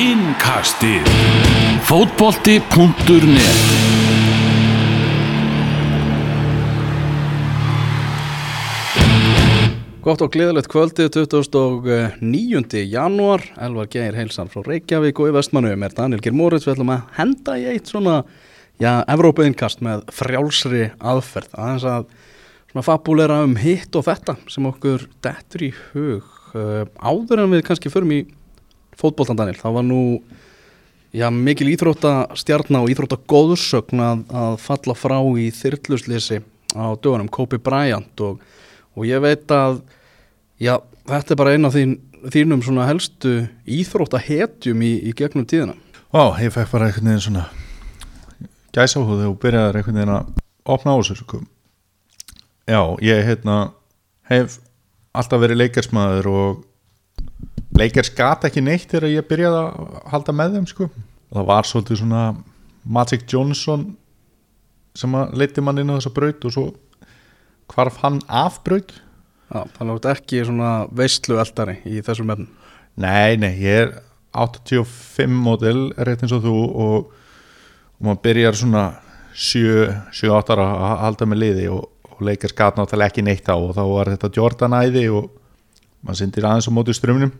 Innkastið. Fótbolti.net Gott og gleðilegt kvöldið 29. janúar. Elvar Geir heilsan frá Reykjavík og í vestmannum er Daniel Geir Moritz. Við ætlum að henda í eitt svona já, Evrópa-innkast með frjálsri aðferð. Aðeins að svona fabulera um hitt og þetta sem okkur dettur í hug. Uh, áður en við kannski förum í fótboltan Daniel, það var nú já, mikil íþróttastjarna og íþróttagóðsögn að, að falla frá í þyrluslýsi á dögunum Kobe Bryant. Og og ég veit að já, þetta er bara eina af þín, þínum svona helstu íþróttahetjum í, í gegnum tíðina. Ó, ég fekk bara einhvern veginn svona gæsáhúði og byrjaði einhvern veginn að opna á þessu sko. Já, ég hérna hef alltaf verið leikarsmaður og leikars gata ekki neitt þegar ég byrjaði að halda með þeim sko. það var svolítið svona Magic Johnson sem að leiti mann inn á þessa braut og svo hvarf hann afbraut Já, þannig að þetta ekki svona veistlu eldari í þessum meðnum Nei, nei, ég er 85 mótil rétt eins og þú og, og maður byrjar svona 7-8 ára að halda með liði og, og leikar skat náttúrulega ekki neitt á og þá var þetta Jordan æði og maður syndir aðeins á móti strömnum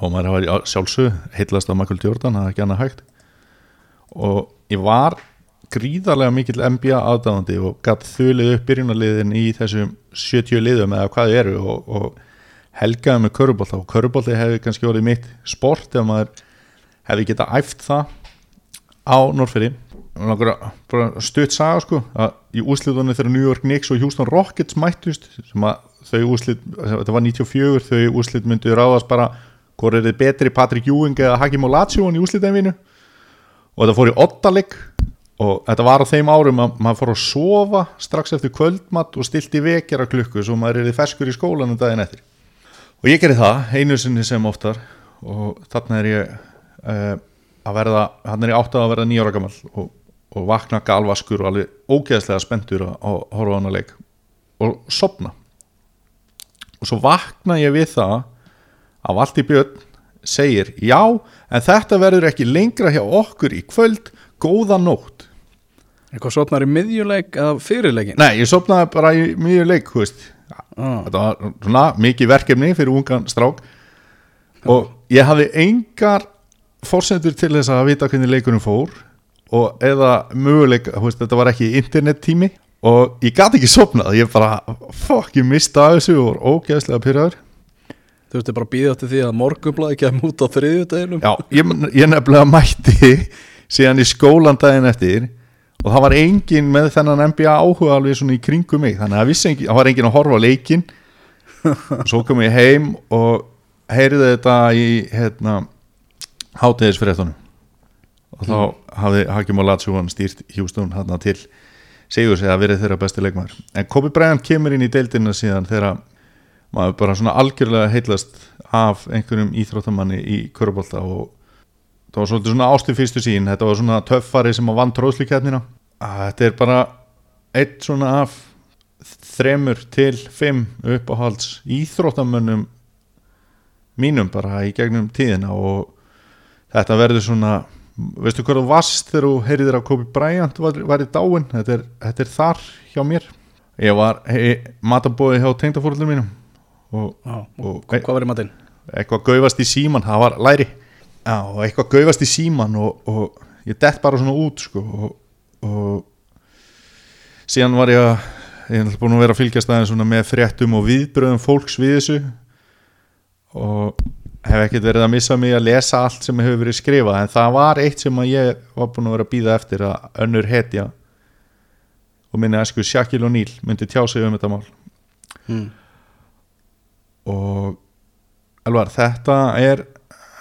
og maður hafa sjálfsög heitlast á Michael Jordan, það er ekki annað hægt. Og ég var gríðarlega mikill NBA aðdáðandi og gætt þulið upp byrjunarliðin í þessum 70 liðum eða hvað þau eru og, og helgaði með körubólta og körubólti hefði kannski orðið mitt sport ef maður hefði getað æft það á Norrferði stutt saga sko í úsliðunni þegar New York Knicks og Houston Rockets mættust sem að þau úslið, þetta var 94 þau úslið myndið ráðast bara hvort er þið betri Patrick Ewing eða Hakim Olajuwon í úslidæfinu og þetta fór í ottaleg og þetta var á þeim árum að maður fór að sofa strax eftir kvöldmatt og stilti vekjara klukku svo maður er í ferskur í skólanum daginn eftir. Og ég gerði það einu sinni sem oftar og þarna er ég uh, að verða, hann er ég áttað að verða nýjára gammal og, og vakna galvaskur og alveg ógeðslega spendur að, að horfa á hana leik og sopna og svo vakna ég við það að Valdi Björn segir já en þetta verður ekki lengra hjá okkur í kvöld. Góða nótt. Eitthvað sopnar í miðjuleik eða fyrirleikin? Nei, ég sopnaði bara í miðjuleik ah. þetta var svona mikið verkefni fyrir ungan strák. Og ég hafði engar fórsendur til þess að vita hvernig leikunum fór og eða möguleik, veist, þetta var ekki internet tími og ég gæti ekki sopnað ég bara, fokk, ég mista þessu og var ógeðslega pyrraður Þú veist, ég bara býði átti því að morgunblæði kem út á þriðjuteginum Já, ég, ég nefnilega mætti síðan í skólan daginn eftir og það var engin með þennan NBA áhuga alveg svona í kringum mig. Þannig að engin, það var engin að horfa á leikin og svo kom ég heim og heyriði þetta í hérna hátegisfréttunum og þá mm. hafði Hakim Olajuwon stýrt Hjústun hérna til segjur sig að verið þeirra besti leikmar en Kobi Bryant kemur inn í deildina síðan þegar maður bara svona algjörlega heitlast af einhverjum íþróttamanni í körubólta og það var svolítið svona ástu fyrstu sín þetta var svona töffari sem að vann tróðslikefnina þetta er bara eitt svona af þremur til fimm uppáhalds íþróttamönnum mínum bara í gegnum tíðina og þetta verður svona veistu hvað þú varst þegar þú heyriðir af Kobi Bryant var, var í dáin þetta er, þetta er þar hjá mér. Ég var matabóði hjá tengdafórlunum mínum og, og, og hvað var í matinn? eitthvað gaufast í síman, það var læri. Já, og eitthvað gauðast í síman og, og ég dett bara svona út sko, og, og síðan var ég að ég hef búin að vera að fylgjast aðeins með fréttum og viðbröðum fólks við þessu. Og hef ekkert verið að missa mig að lesa allt sem hefur verið skrifað en það var eitt sem ég var búin að vera að býða eftir að önnur hetja og minni að sko Shaquille O'Neal myndi tjá sig um þetta mál. Hmm. Og alvar þetta er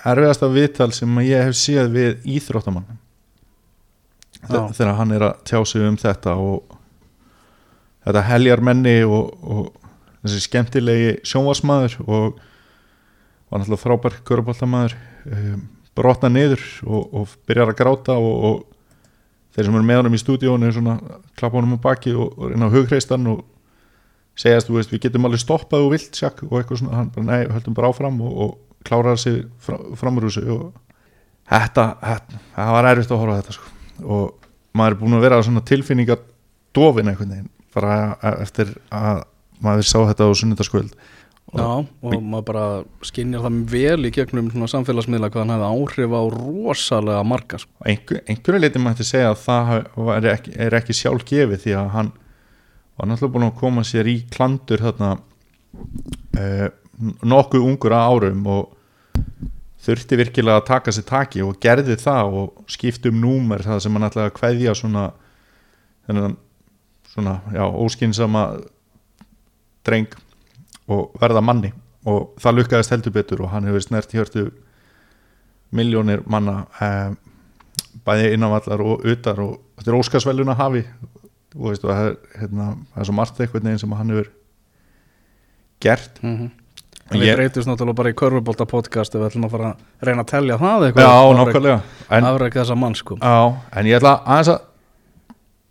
erfiðasta viðtal sem ég hef séð við íþróttamann þegar hann er að tjá sig um þetta og þetta heljar menni og, og þessi skemmtilegi sjónvarsmaður og var náttúrulega frábær körubáltamaður um, brotna niður og, og byrjar að gráta og, og þeir sem eru með honum í stúdíónu klappa honum á baki og reyna á hugreistan og segjast, veist, við getum alveg stoppað og vilt sjakk og eitthvað svona, hann bara, nei, höldum bara áfram og klárar sig framrúsi og þetta, þetta það var erfitt að horfa þetta sko. og maður er búin að vera svona tilfinningar dofin einhvern veginn bara eftir að maður sá þetta á sunnundaskvöld Já, og maður bara skinnjar það vel í gegnum svona samfélagsmiðla hvað hann hefði áhrif á rosalega marga sko. Einhver, einhverju leiti mætti segja að það er ekki, er ekki sjálf gefið því að hann var náttúrulega búin að koma sér í klandur þarna eh, nokkuð ungur að árum og þurfti virkilega að taka sér taki og gerði það og skipti um númer það sem hann ætlaði að kveðja svona þennan svona, já, óskinsama dreng og verða manni. Og það lukkaðist heldur betur og hann hefur snert hjörtu miljónir manna eh, bæði innanvallar og utar og þetta er óskarsveluna hafi og veistu, það, er, hérna, það er svo margt eitthvað neginn sem hann hefur gert. Mm -hmm. Við breytist náttúrulega bara í Körfubólta podcast ef við ætlum að fara að reyna að tellja það eitthvað. Já, nákvæmlega. Afræk þessa mann sko. Já, en ég ætla aðeins að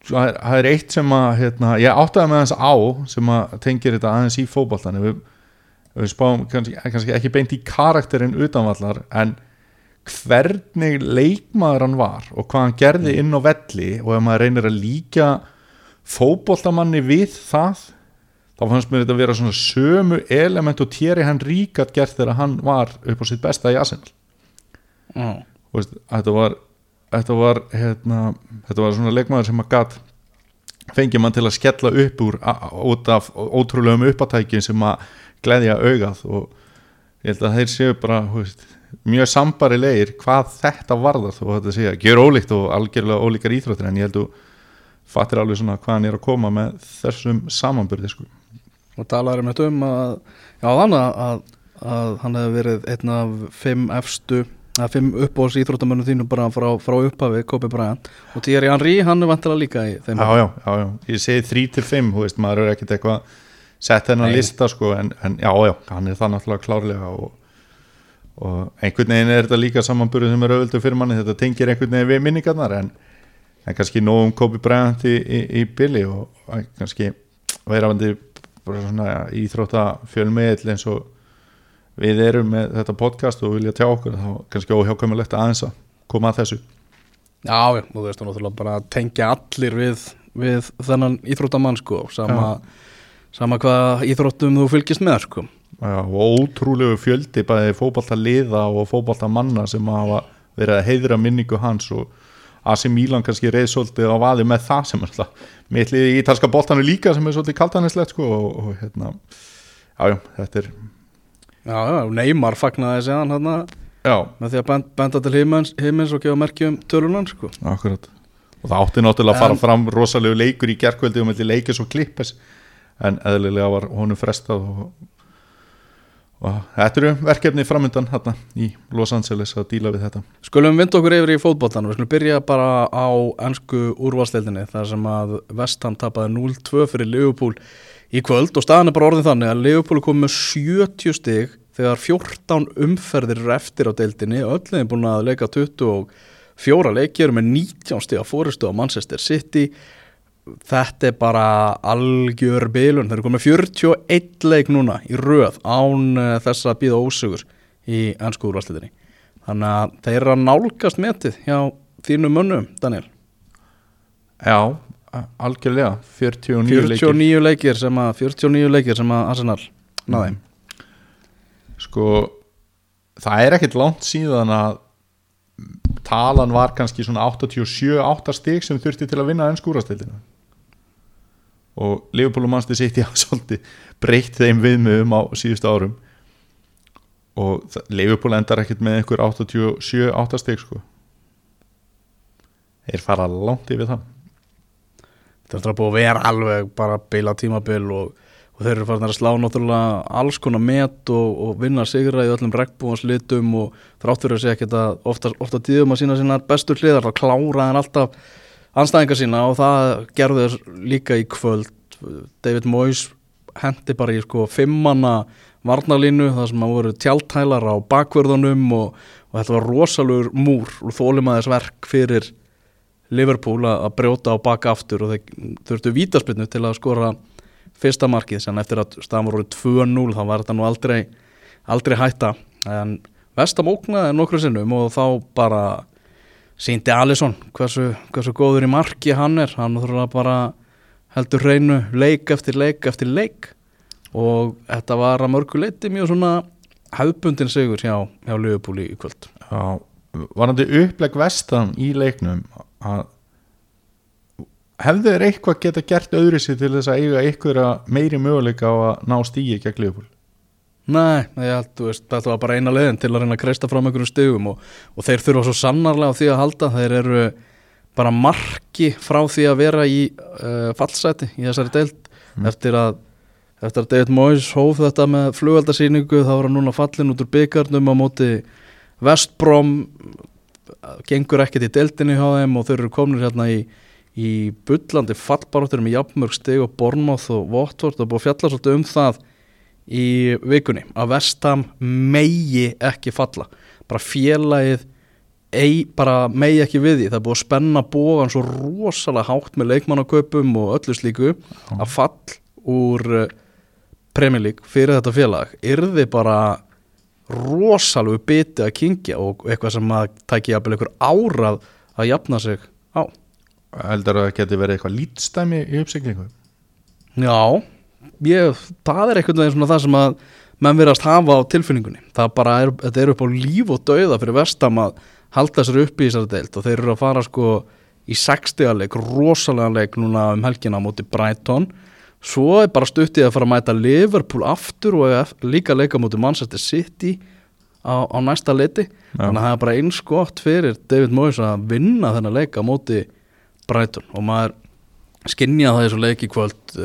það er eitt sem að hérna, ég áttaði með hans á sem að tengir þetta aðeins í fókbaltan við, við spáum kannski, kannski ekki beint í karakterinn utanvallar en hvernig leikmaður hann var og hvað hann gerði inn á velli og ef maður reynir að líka fókbaltamanni við það þá fannst mér þetta að vera svona sömu element og Thierry Henry gætt gert þegar hann var upp á sitt besta í Arsenal mm. og þetta var þetta var, hérna, þetta var svona leikmaður sem að gatt fengið mann til að skella upp úr út af ótrúlegum uppatækjum sem að gleyðja augað og ég held að þeir séu bara veist, mjög sambari leir hvað þetta varðar og þetta séu að gera ólíkt og algjörlega ólíkar íþróttir en ég held að fattir alveg svona hvað hann er að koma með þessum samanbyrði sko. og talaður um þetta um að já þannig að, að hann hefði verið einn af fimm efstu er fimm uppbóðs íþróttamönnum þínu bara frá, frá upphafi, Kobi Bryant og Thierry Henry, hann er vantilega líka í þeim Já, já, já, já. ég segi þrý til fimm þú veist, maður er ekkert eitthvað sett hennar lista sko, en, en já, já, hann er það náttúrulega klárlega og, og einhvern veginn er þetta líka samanburð sem er auðvöldu fyrir manni, þetta tengir einhvern veginn við minningarnar en, en kannski nógum Kobi Bryant í, í, í Billy og kannski verðandi íþróttafjölmiðl eins og við erum með þetta podcast og vilja tjá okkur þá kannski óhjákvæmulegt aðeins að koma að þessu. Já, já, þú veist, þú náttúrulega bara tengja allir við, við þennan íþróttamann sko, sama, sama hvað íþróttum þú fylgist með sko. Já, og ótrúlegu fjöldi bæði fókbalta liða og fókbalta manna sem hafa verið að heiðra minningu hans og Asi Mílan kannski reyð svolítið á vaði með það sem er alltaf mittlið í ítalska boltanu líka sem er svolítið kaltanislega sko og, og hérna, já, já, þetta er Já, já, Neymar fagnaði hann hérna með því að benda til himins, himins og gefa merkjum tölunan sko. Akkurat, og það átti náttúrulega að fara fram rosalegu leikur í gerðkvöldi og melli leikis og klippes en eðlilega var honum frestað og, og þetta eru verkefni framöndan hérna í Los Angeles að díla við þetta. Skulum vind okkur yfir í fótbóltan við skulum byrja bara á ennsku úrvalstildinni þar sem að Vestham tapaði 0-2 fyrir Liverpool í kvöld. Og staðan er bara orðin þannig að Leopold kom með 70 stig þegar 14 umferðir er eftir á deildinni, öllin er búin að leika 24 leikir með 19 stig að fóristu á Manchester City þetta er bara algjör bilun, þeir eru komið 41 leik núna í röð án uh, þess að býða ósugur í ennskúrvarslitinni þannig að þeir eru að nálgast metið hjá þínu mönnum, Daniel. Já algjörlega. 49, 49 leikir. Sem að 49 leikir sem að Arsenal náði. Mm. sko það er ekkert langt síðan að talan var kannski svona 87-8 stík sem þurfti til að vinna enn skúrastildina og Liverpool og Manchester City hafa svolítið breytt þeim viðmöðum á síðustu árum. Og Liverpool endar ekkert með einhver 87-8 stík sko. Þeir fara langt yfir það. Þetta er búið að vera alveg bara beila tímabil og, og þeir eru farin að slá náttúrulega alls konar met og, og vinna sigra í öllum regnbúanslitum og þráttur að segja ekki að ofta, ofta tíðum að sína sína bestur hliðar þá klára en alltaf anstæðingar sína og það gerði þess líka í kvöld. David Moyes hendi bara í sko fimmanna varnalínu það sem að voru tjáltælar á bakverðunum og, og þetta var rosalur múr og þólimaðis verk fyrir Liverpool að brjóta á baka aftur og þeir þurftu vítaspilnu til að skora fyrsta markið sem eftir að staðan voru 2-0 þá var þetta nú aldrei, aldrei hætta. En vestam óknaði nokkru sinnum og þá bara síndi Alisson hversu, hversu góður í marki hann er. Hann þurfa bara heldur hreinu leik eftir leik eftir leik. Og þetta var að mörgu leiti mjög svona hefbundin sigur hjá, hjá Liverpool í kvöld. Já, varandi uppleg vestam í leiknum að hefðu þeir eitthvað geta gert öðru sér til þess að eiga einhverja meiri möguleika á að ná stígi gegn Liverpool Nei, held, veist, þetta var bara eina leiðin til að reyna að kreista fram einhverjum stegum og, og þeir þurfa svo sannarlega á því að halda. Þeir eru bara marki frá því að vera í uh, fallseti í þessari deild. Mm. eftir að eftir að David Moyes hóf þetta með flugaldarsýningu þá var hann núna fallin út úr byggarnum á móti Vestbrom gengur ekkert í deildinni hjá þeim og þeir eru komnir hérna í, í bullandi fallbaróttur með jafnmörg steg og Bornmoth og Watford og búið að fjalla svolítið um það í vikunni að Vestham megi ekki falla. Bara félagið ei, bara megi ekki við því. Það er búið að spenna bógan svo rosalega hátt með leikmannaköpum og öllu slíku að fall úr Premier League fyrir þetta félag yrði bara rosalegu biti að kingja og eitthvað sem að tæki jafnvel einhver árað að jafna sig á. Heldur að það geti verið eitthvað lítstæmi í uppsiglingu? Já, ég, það er einhvern veginn svona það sem að menn verðast hafa á tilfinningunni. Það bara er, þetta er upp á líf og dauða fyrir vestam að halda sér upp í þessari deild og þeir eru að fara sko í 60 leik, rosalega leik núna um helgina á móti Brighton. Svo er bara stuttið að fara að mæta Liverpool aftur og líka leika móti Manchester City á, á næsta leiti þannig að það er bara eins gott fyrir David Moyes að vinna þennan leik á móti Brighton og maður skinja það í svo leiki kvöld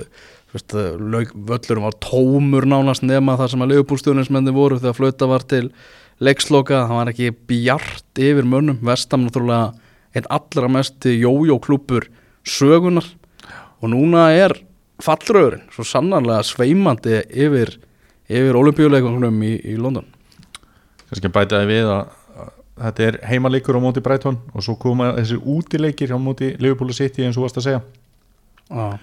veist, völlurum var tómur nánast nema það sem að leifupúlstjónismenni voru þegar flauta var til leiksloka, það var ekki bjart yfir mönnum, vestam náttúrulega einn allra mest jójóklúpur sögunar og núna er fallröðurinn svo sannarlega sveimandi yfir, yfir olimpíuleikunum í, í London. Kannski bætaði við að, að þetta er heimaleikur á móti Brighton og svo koma þessi útileikir á móti Liverpool City eins og varst að segja. Ah.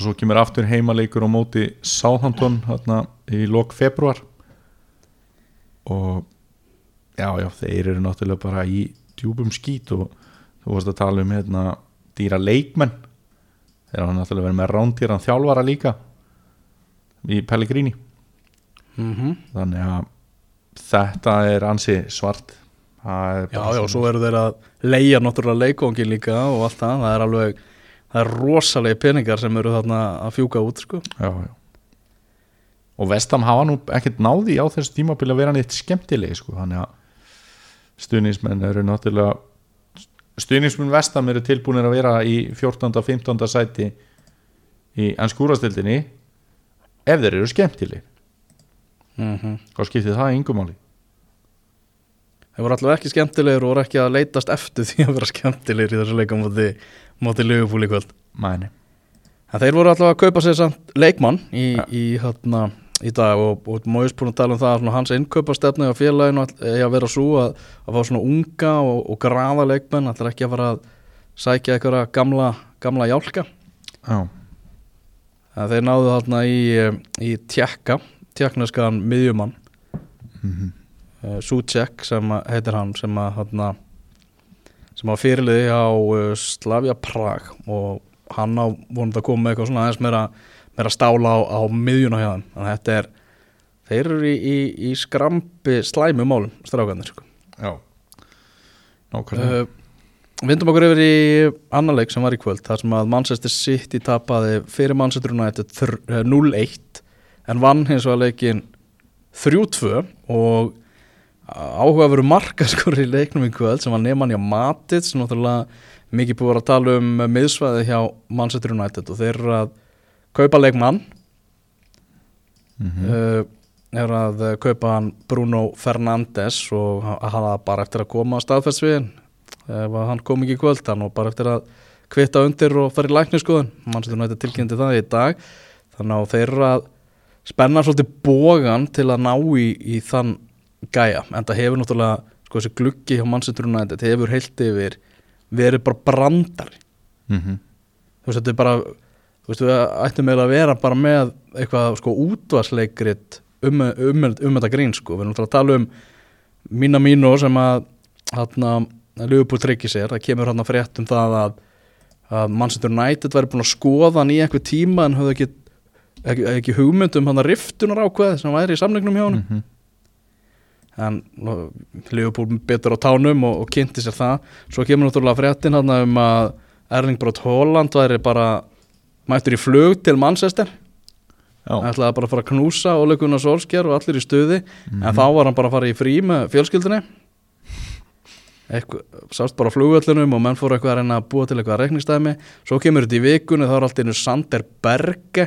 Og svo kemur aftur heimaleikur á móti Southampton þarna í lok februar og já, já, þeir eru náttúrulega bara í djúbum skít og þú varst að tala um hérna dýra leikmenn. Þeir hafa náttúrulega verið með rándýran þjálfara líka í Pellegrini. Mm þannig að þetta er ansi svart. Er Já, já, svo eru þeir að leia náttúrulega leikongin líka og allt það, það er alveg það er rosalegi peningar sem eru þarna að fjúka út, sko já, já. og Vestam hafa nú ekkert náði á þessu tímabili að vera neitt skemmtilegi sko, þannig að stuðnismenn eru náttúrulega stuðnismenn Vestam eru tilbúinir að vera í 14. og 15. sæti í ennskúrastildinni ef þeir eru skemmtilegi mm -hmm. þá skiptir það yngumáli Þeir voru allavega ekki skemmtilegir og voru ekki að leitast eftir því að vera skemmtilegir í þessu leika móti, móti Liverpool í kvöld. Mæni. En þeir voru allavega að kaupa sér samt leikmann í, Ja. í, hérna, í dag og, og Móis búin að tala um það að hans innkaupastefnu á félaginu er að vera svo að, að fá svona unga og, og grafa leikmenn allir ekki að fara að sækja einhverja gamla, gamla jálka. Já, að þeir náðu þarna í, í tjekka, tjekkneskan miðjumann. Mm uh, Sucek sem að- heitir hann sem að þarna sem að fyrirliði á uh, Slavia Prag. Og hann á vonandi að koma með eitthvað svona aðeins meira, meira stála á, á miðjuna hjá þeim. Þannig að þetta er þeir eru í, í, í skrampi slæmu málum strákanir sko. já. Nákvæmlega. Uh, Vindum okkur yfir í annar leik sem var í kvöld þar sem að Manchester City tapaði fyrir Manchester United þr- eh, 0-1 en vann hins vegar leikin 3-2 og áhugaveru markaskur í leiknum í kvöld sem var nefnann hjá Matic sem náttúrulega mikið búið að tala um miðsvæði hjá Manchester United og þeir eru að kaupa leikmann. Mm uh, er að kaupa hann Bruno Fernandes og hann hafa bara eftir að koma að staðfest við hann ef að hann kom ekki í kvöld hann og bara eftir að kvitta undir og fara í lækniskoðun mannstur nætti tilkynnti það í dag. Þannig að þeir eru að spenna svolítið bógan til að ná í, í þann gæja en það hefur náttúrulega sko þessi gluggi hjá mannstur nætti hefur heilt yfir verið bara brandari -hmm. þú veist, þetta er bara þú veist, við ættum eiginlega að vera bara með eitthvað sko útvarsleikrit um, um, um þetta grín sko, við erum náttúrulega að tala um mína mínu sem að hérna, Liverpool tryggir sér, það kemur hérna frétt um það að, að Manchester United væri búin að skoða hann í einhver tíma en höfðu ekki, ekki, ekki hugmynd um hann að riftunar ákveð sem væri í samningnum hjá hann Mhm. En Liverpool betur á tánum og, og kynnti sér það. Svo kemur náttúrulega fréttin hann um að Erling Brot Holland væri bara mættur í flug til Manchester. Já, ætlaði bara að fara að knúsa Ole Gunnar Solskjær og allir í stuði. Mhm. en þá var hann bara að fara í frí með fjölskyldinni eitthvað, sást bara á flugvöllunum og menn fóru eitthvað að reyna að búa til eitthvað reikningstæmi svo kemur þetta í vikunni þá er allt einu Sander Berge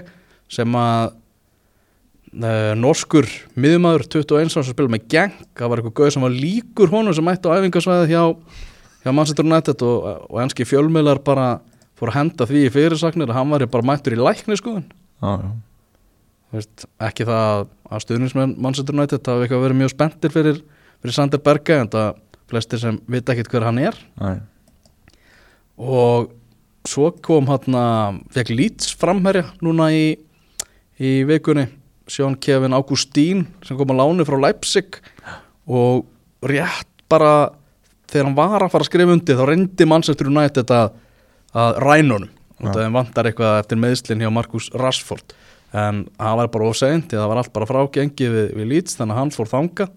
sem að norskur miðumæður 21 árs að spila með gang það var eitthvað gauð sem var líkur honum sem mætti á æfingasvæði hjá, hjá Manchester United og, og enski fjölmiðlar bara fóru að henda því í fyrirsagnir að hann var bara mættur í lækni skoðun. Veist, ekki það að stuðnismenn Manchester United hafa eitthvað verið mjög spenntir fyrir, fyrir Sander Berge en það flestir sem vita ekkit hver hann er. Æ, og svo kom hann að fekk Leeds framherja núna í, í vikunni Sjón Kevin Augustín sem kom að láni frá Leipzig og rétt bara þegar hann var að fara að skrifa undir þá reyndi Manchester United að, að rænunum og Já. það vantar eitthvað eftir meðslinn hjá Markus Rashford. En það var bara að það var allt bara frágengið við, við Leeds þannig að hann fór þanga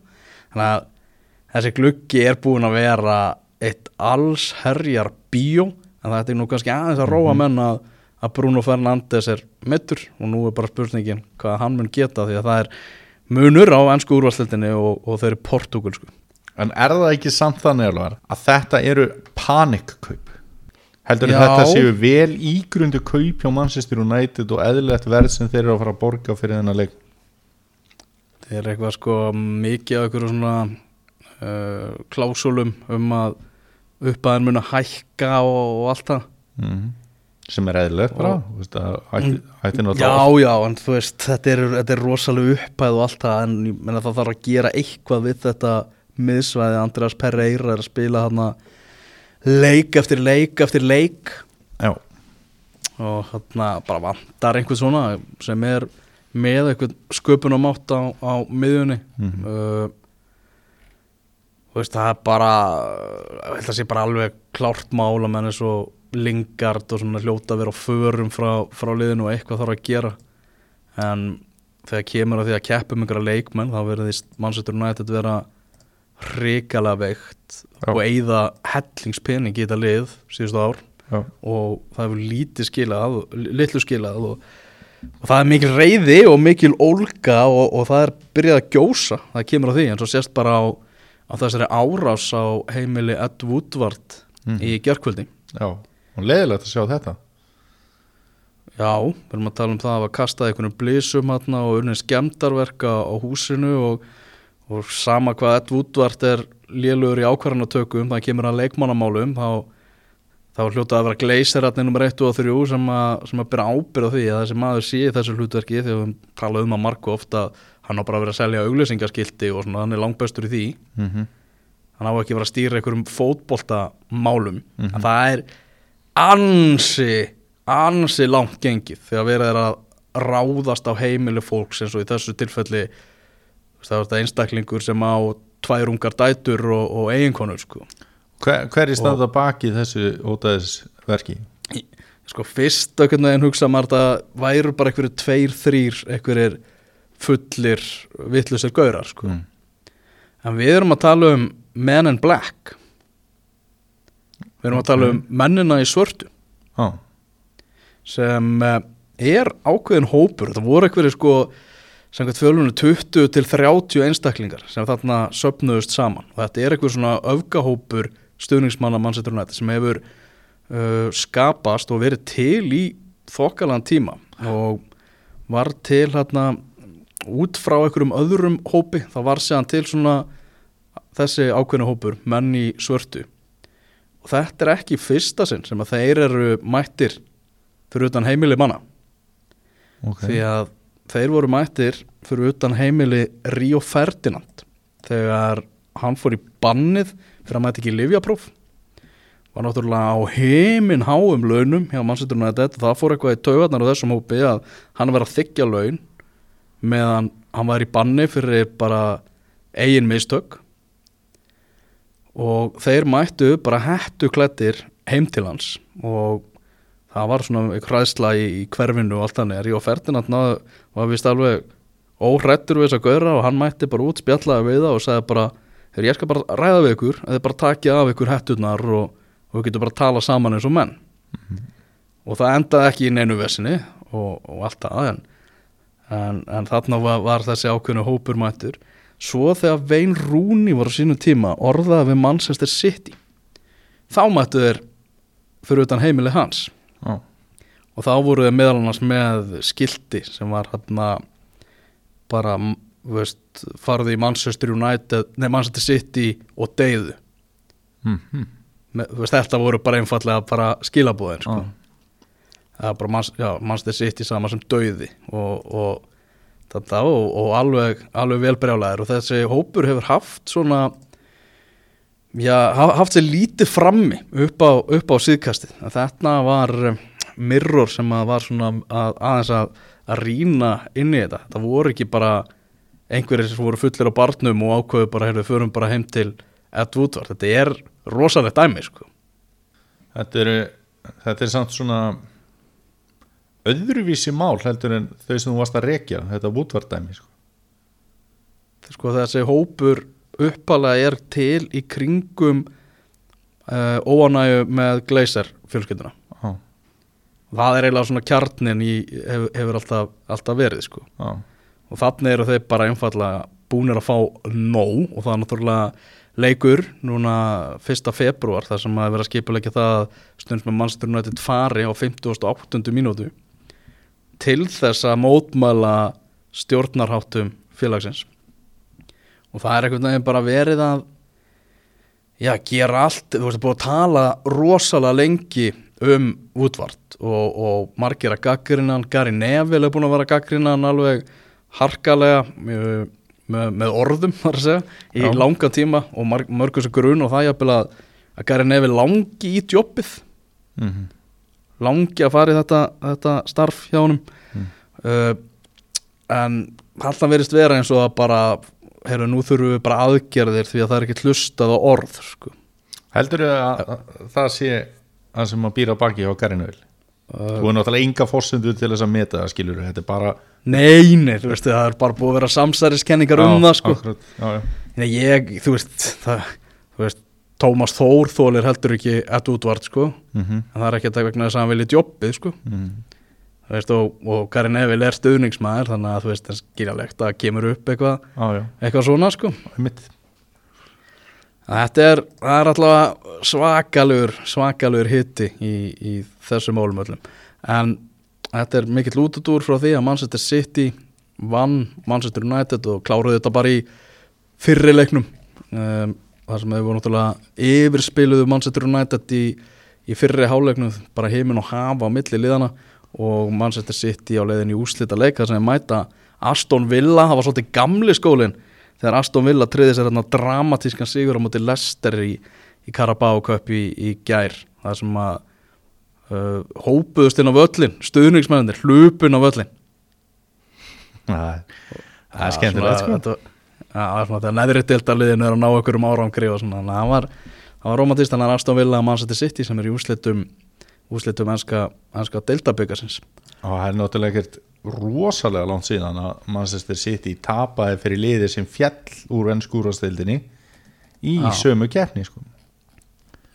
þannig að þessi gluggi er búin að vera eitt alls herjar bíó en það er nú kannski aðeins að róa menn að, að Bruno Fernandes er mittur og nú er bara spurningin hvað hann mun geta því að það er munur á ennsku úrvalstildinni og, og þau eru portugalsku En er það ekki samt þannig alvar að þetta eru panikkaup? Heldur Já. þetta séu vel ígrundu kaup hjá Manchester United og eðlilegt verð sem þeir eru að fara að borga fyrir þennan leik? það er eitthvað sko mikið af einhverju svona uh, klásúlum um að uppaðin mun að hækka og, og allt það Mm. Sem er eðlilegt bara, Og- ætti, ætti Já, já, en þú veist, þetta er, þetta er rosalega upphæð og allt það, en ég meina það þarf að gera eitthvað við þetta miðsvæði, Andreas Pereira er að spila hann leik eftir leik eftir leik. Já, og hann bara vantar einhvern svona sem er með einhvern sköpunamátt á, á miðjunni. Mhm. uh, þú veist, það er bara ég held að sé bara alveg klárt mál að menn er svo lingard og svona hljóta að vera á förum frá, frá liðinu og eitthvað þarf að gera. En þegar kemur að því að keppum einhverja leikmenn þá verðist Manchester United vera hrikalega veikt Já. og eigða hellingspening í þetta lið síðustu ár. Já, og það hefur lítið skilað litlu skilað og, og það er mikil reyði og mikil ólga og, og það er byrjað að gjósa. Það kemur á því en svo sést bara á, á þessari árás á heimili Ed Woodward Mhm. í gjörkvöldi já og leiðilegt að sjá þetta já, við erum að tala um það að hafa kastað einhvern blísum hérna og unnið skemmdarverka á húsinu og, og sama hvað Ed Woodward er lélugur í ákvarðanatökum það kemur að leikmannamálum þá þá hljótað að vera gleysirarnir nummer 1 og 3 sem að, sem að byrja ábyrð á því að þessi maður sé þessu hlutverki þegar við tala um að marku ofta hann á bara að vera að selja auglýsingaskilti og svona, hann er langbæstur í því mm -hmm. hann á ekki að vera að stýra einhverjum fótboltamálum Mhm. en það er ansi ansi langt gengið þegar verið er að ráðast á heimili fólks eins og í þessu tilfelli það var þetta einstaklingur sem á tvær ungar dætur og, og eiginkonur sko Hver, hver er standa baki þessu ótaðisverki? sko fyrst einhvern veginn hugsa maður að það væru bara einhverju tveir, þrýr einhverjir fullir vittlusir gaurar sko. Mm. en við erum að tala um Men in Black við erum að tala um mennina í svörtu. Já, sem eh, er ákveðin hópur. Það voru einhverju sko samkvæmt fjölunum 20 til 30 einstaklingar sem þarna söpnuðust saman. Og þetta er einhver svona öfgahópur stuðningsmanna Manchester United sem hefur uh, skapast og verið til í þokkalan tíma og var til hérna út frá einhverjum öðrum hópi. Þá var séðan til svona þessi ákveðinu hópur, menn í svörtu þetta er ekki fyrsta sinn sem að þeir eru mættir fyrir utan heimili manna. Ok. Því að þeir voru mættir fyrir utan heimili Ríó Ferdinand. Þegar hann fór í bannið fyrir að mæti ekki livjapróf var náttúrulega á heimin háum launum hjá Manchester United. Það fór eitthvað í taugarnar á þessum hópi að hann var að þykja laun meðan hann var í banni fyrir bara eigin mistök og þeir mættu bara hættu klættir heim til hans. Og það var svona eitthvað hræðsla í, í hverfinu og allt þannig. Er og Ferdinand náðu var vist alveg óhrættur við þess að gauðra og hann mætti bara út spjallaði við það og sagði bara Þegar ég skal bara ræða við ykkur, þið bara takja af ykkur hætturnar og, og við getum bara að tala saman eins og menn. Og það endaði ekki í neinu vesinni og, og allt það, en, en, en þarna var, var þessi ákveðnu hópur mættur. Svo þegar Vein Rúni var á sínum tíma orðaði við Manchester City, þá mættu þeir fyrir utan heimili hans. Já, Og þá voru þeir meðal annars með skilti sem var hérna bara, veist, farði í Manchester United, nei Manchester City og deyðu. mm -hmm. Með, veist, þetta voru bara einfallega bara skilabúðin, sko. Var bara, já, Manchester City sama sem dauði og, og þetta og, og alveg, alveg velbrjálæðir og þessi hópur hefur haft svona, já, ha- haft sér lítið frammi upp á, upp á síðkastið. Þetta var um, mirror sem að var svona að, aðeins að, að rýna inn í þetta. Það voru ekki bara einhverjir sem voru fullir á barnum og ákveðu bara, heyrðu, förum bara heim til Ed Woodward. Þetta er rosalegt dæmi, sko. Þetta er, þetta er samt svona öðruvísi mál heldur en þau sem þú varst að rekja þetta vútvardæmi sko. sko þessi hópur uppalega er til í kringum uh, óanægu með Glazer fjölskylduna Já, það er eiginlega svona kjarnin í, hefur, hefur alltaf, alltaf verið sko já, og þannig eru þeir bara einfallega búnir að fá nóg og það er náttúrulega leikur núna 1. februar þar sem að vera skipulegja það að stundum með mannstur nættið fari á 58. mínútu til þess að mótmæla stjórnarháttum félagsins. Og það er einhvern veginn bara verið að já, gera allt, þú veist, búið að tala rosalega lengi um Woodward og, og margir að gaggrinan, Gary Neville er búin að vera gaggrinan alveg harkalega með, með orðum þar að segja, í Já. langan tíma og mörgum sem grun og það jafnvel að, að Gary Neville langi í jobbið mm langi að fara í þetta, þetta starf hjá honum Mm. uh, en alltaf verist vera eins og að bara heyrðu, nú þurfum við bara aðgerðir því að það er ekki hlustað á orð sko. Heldur þau að, að það sé það sem að býra baki á Garinöðil uh, Þú er náttúrulega enga fórsendu til þess að meta það skilur þetta er bara nei, nei, þú veist það er bara búið að vera samsæriskenningar um það sko. já, já. Ég, þú veist, það, þú veist Tómas Þór þólir heldur ekki Ed Woodward sko, Mm en það er ekki að vegna þess að hann vilja jobbið sko, mm. þú veist, og, og Gary Neville er stuðningsmaður, þannig að þú veist, það skiljalegt að kemur upp eitthvað, já, eitthvað svona sko Þetta er, er alltaf svakalur, svakalur hitti í, í þessu málum öllum. En þetta er mikill útudúr frá því að Manchester City vann Manchester United og kláruði þetta bara í fyrri leiknum. Um, þar sem voru náttúrulega yfirspiluðu Manchester United í, í fyrri háleiknum, bara heimin og hafa á milli liðana og Manchester City á leiðin í úslita leika sem er mæta Aston Villa, það var svolítið gamli skólinn þegar Aston Villa triði sér hérna dramatískan sigur á móti Leicester í, í Carabao Cup í, í gær. Það sem að uh, hópuðust inn á völlin stuðningsmennir, hlupun á völlin Það er, það skemmtilegt sko það er neðri deltaliðin er að ná okkur um árangri og svona, að það var, var romantist þannig að Aston Villa og Manchester City sem er í úslitum úslitum enska, enska deltabyggasins og það er náttúrulega ekkert rosalega langt síðan að Manchester City tapaði fyrir liðir sem fjall úr ennskúrastildinni í Já. sömu keppni sko.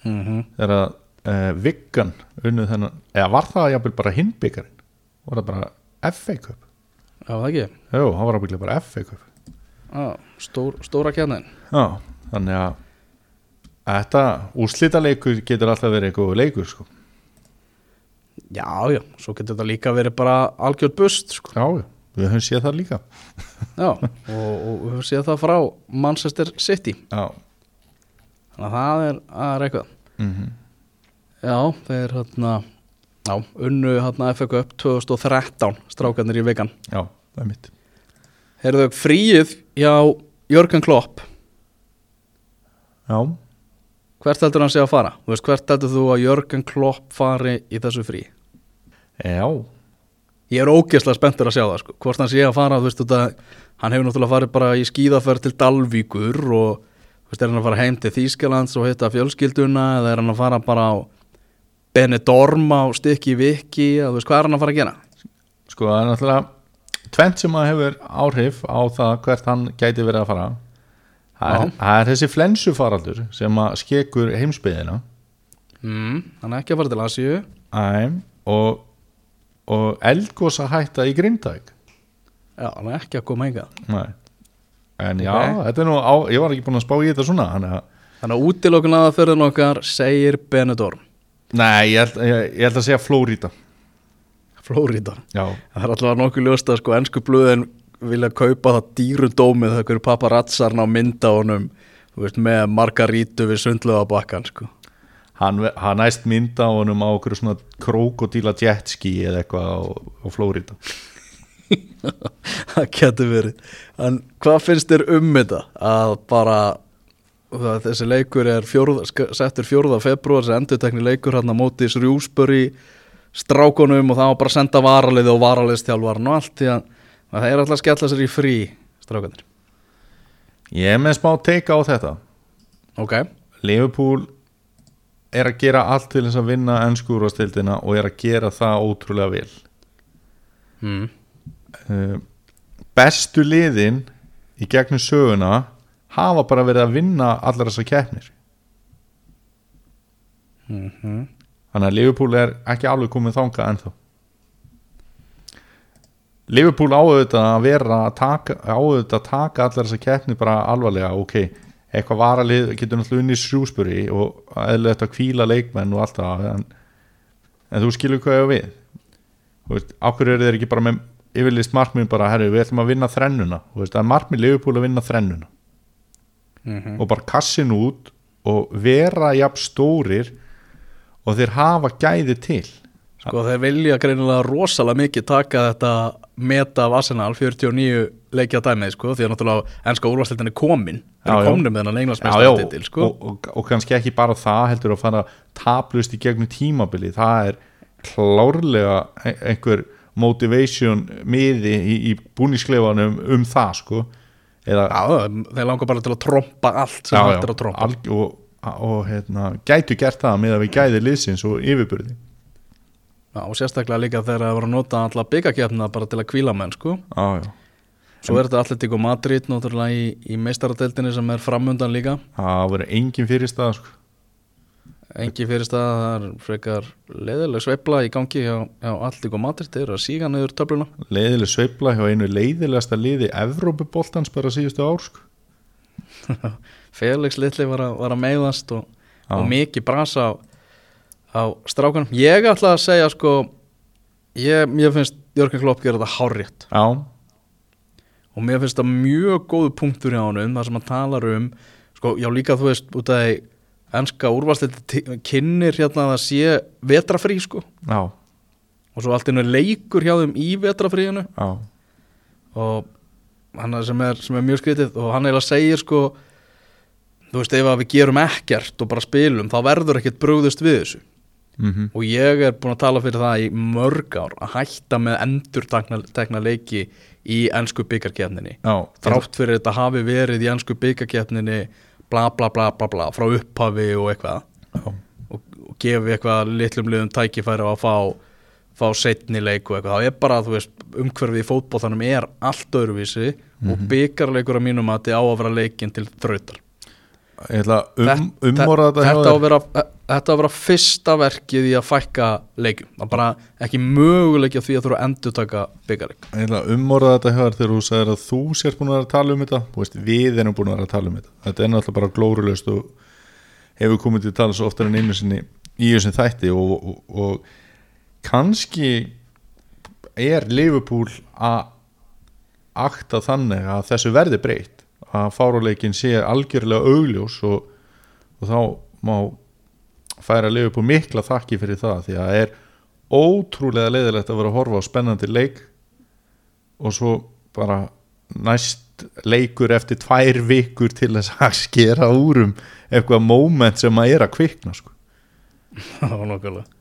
mm -hmm. þegar að uh, Viggan unnu þennan, eða var það jafnvel bara hinbyggarinn var það bara FA Cup Já, það ekki Jú, það var ábygglega bara FA Cup Já, stór, stóra kjarnin Já, þannig að þetta úrslita leikur getur alltaf verið eitthvað leikur sko. Já, já, svo getur þetta líka verið bara algjörð bust sko. Já, já, við höfum séð það líka. Já, og, og við höfum séð það frá Manchester City. Já, þannig að það er, það er eitthvað. Mm Já, þeir hérna Já, unnu hérna FA Cup 2013 strákarnir í vegan já, það er mitt Heyrðu fríið hjá Jörgen Klopp Já, Hvert heldur hann sé að fara? Veist, hvert heldur þú að Jörgen Klopp fari í þessu frí? já, Ég er ógeðslega spenntur að sjá það sko. Hvort hann sé að fara, þú veist, þetta, hann hefur náttúrulega farið bara í skíðaferð til Dalvíkur og þú veist, er hann að fara heim til Þýskalands og hitta fjölskylduna eða er hann að fara bara á Benidorm á stykki viki þú veist, hvað er hann að fara að gera? sko það er náttúrulega tvent sem að hefur áhrif á það hvert hann gæti verið að fara. Það er, það er þessi flensufaraldur sem að skekur heimsbyðina Mm, hann er ekki að fara til Asíu. Og, og eldgósa hætta í grindæk Já, hann er ekki að koma Nei. en já, Ok. þetta er nú á, ég var ekki búin að spá í þetta svona þannig að, Þannig að útilokun aðaferðin okkar segir Benidorm. Nei, ég held, ég, ég held að segja Flórida Flórida Það er alltaf nokkuð ljóst að sko ennsku blöðin vilja kaupa það dýru dómið það hverju paparazzarna á mynda honum veist, með margarítu við sundlega bakkan sko. hann, hann næst mynda á honum á okkur svona krokodíla jetski eða eitthvað á, á Flórida það getur verið en hvað finnst þér um þetta að bara það, þessi leikur er fjórða, settur 4. februar þessi endurtekni leikur hann að móti Srjúsböri strákunum og það var bara að senda varalið og varaliðstjálfarn og allt því að að það er alltaf að skella sér í frí strákunir ég er með smá teika á þetta. Ok, Liverpool er að gera allt til þess að vinna ennskúrastildina og er að gera það ótrúlega vel. Mm. uh, bestu liðin í gegnum söguna hafa bara verið að vinna allar þessar keppnir. Mm þannig að Liverpool er ekki alveg komið þangað ennþá. Liverpool áauðvitað að vera áauðvitað að taka allar þessar keppnir bara alvarlega ok, eitthvað varalið getur náttúrulega unni srjúspuri og eðlilegt að kvíla leikmenn og allt það en, en þú skilur hvað ég við. Þú veist, ákveður eru þeir ekki bara með yfirlist markmið bara, herru, við ætlum að vinna þrennuna. Þú veist, það er markmið Liverpool að vinna þrennuna. -hmm. og bara kassin út og vera jafn stórir og þeir hafa gæði til. Sko þeir vilja greinilega rosalega mikið taka þetta meta af Arsenal 49 leikja dæmið sko því að náttúrulega ennska úrvarsleitin er komin. Þeir eru já. komnir með þennan englandsmeistartitil sko og, og, og kannski ekki bara það heldur að fara taplust í gegnum tímabili það er klárlega e- einhver motivation miði í, í búniskleifanum um það sko. Eða Já, þeir langar bara til að trompa allt sem hægt er að trompa. alg, og, og hérna, gætu gert það með að við gæði liðsins og yfirbyrði Já, og sérstaklega líka þegar það voru að nota alla byggakefna bara til að kvíla menn sko já, já. Svo er þetta Atletico Madrid náttúrulega í, í meistaradeildinni sem er framundan líka það verður engin fyrirstað sko. Engi fyrirstað, það er frekar leðileg sveifla í gangi hjá, hjá Atletico Madrid þeir eru að síga niður töfluna leiðileg sveifla hjá einu leiðilegasta liði Evrópuboltans bara síðustu ár sko. Felix Litli var var að meiðast og, og mikið brasa á, á strákanum ég ætla að segja sko ég, mér finnst Jörgen Klopp gera þetta hárrétt. Já, og mér finnst það mjög góðu punktur hjá honum þar sem hann talar um sko, já líka þú veist út af því enska úrvarsliti kynir hérna að það sé vetrafrí sko. Já, og svo allt innu leikur hjá þeim í vetrafríinu já. Og hann er sem, er sem er mjög skrítið og hann eiginlega segir sko þú veist ef að við gerum ekkert og bara spilum þá verður ekkert brugðust við þessu. Mm og ég er búin að tala fyrir það í mörg ár að hætta með endur tekna leiki í ennsku byggarkefninni já, þrátt fyrir þetta hafi verið í ennsku byggarkefninni bla bla bla bla bla frá upphafi og eitthvað. Já, og, og gefi eitthvað litlum liðum tækifæri á að fá, fá setni leik og eitthvað, það er bara þú veist, umhverfið í fótboltanum er allt öðruvísi og byggarleikur að mínum að þetta á að vera leikin til þrautar. Ég ætla að um, umorða þetta þetta á að vera, þetta á að vera fyrsta verkið í að fækka leikum það er bara ekki möguleiki á því að þurfa að endur taka byggarleik ég ætla að umorða þetta þér þegar þú sagðir að þú sért búin að vera að tala um þetta. Þú veist, við erum búin að vera að tala um þetta. Þetta er náttúrulega bara glórulöst og hefur komið til að tala svo oftar en einu sinni í þessum þætti og, og, og kannski er Liverpool að akta þannig að þessu verði breytt að fáruleikin sé algjörlega augljós og, og þá má færa Liverpool mikla þakki fyrir það því að það er ótrúlega leiðilegt að vera að horfa á spennandi leik og svo bara næst leikur eftir tvær vikur til þess að skera úr um eitthvað moment sem að er að kvikna sko. Já, nokkulega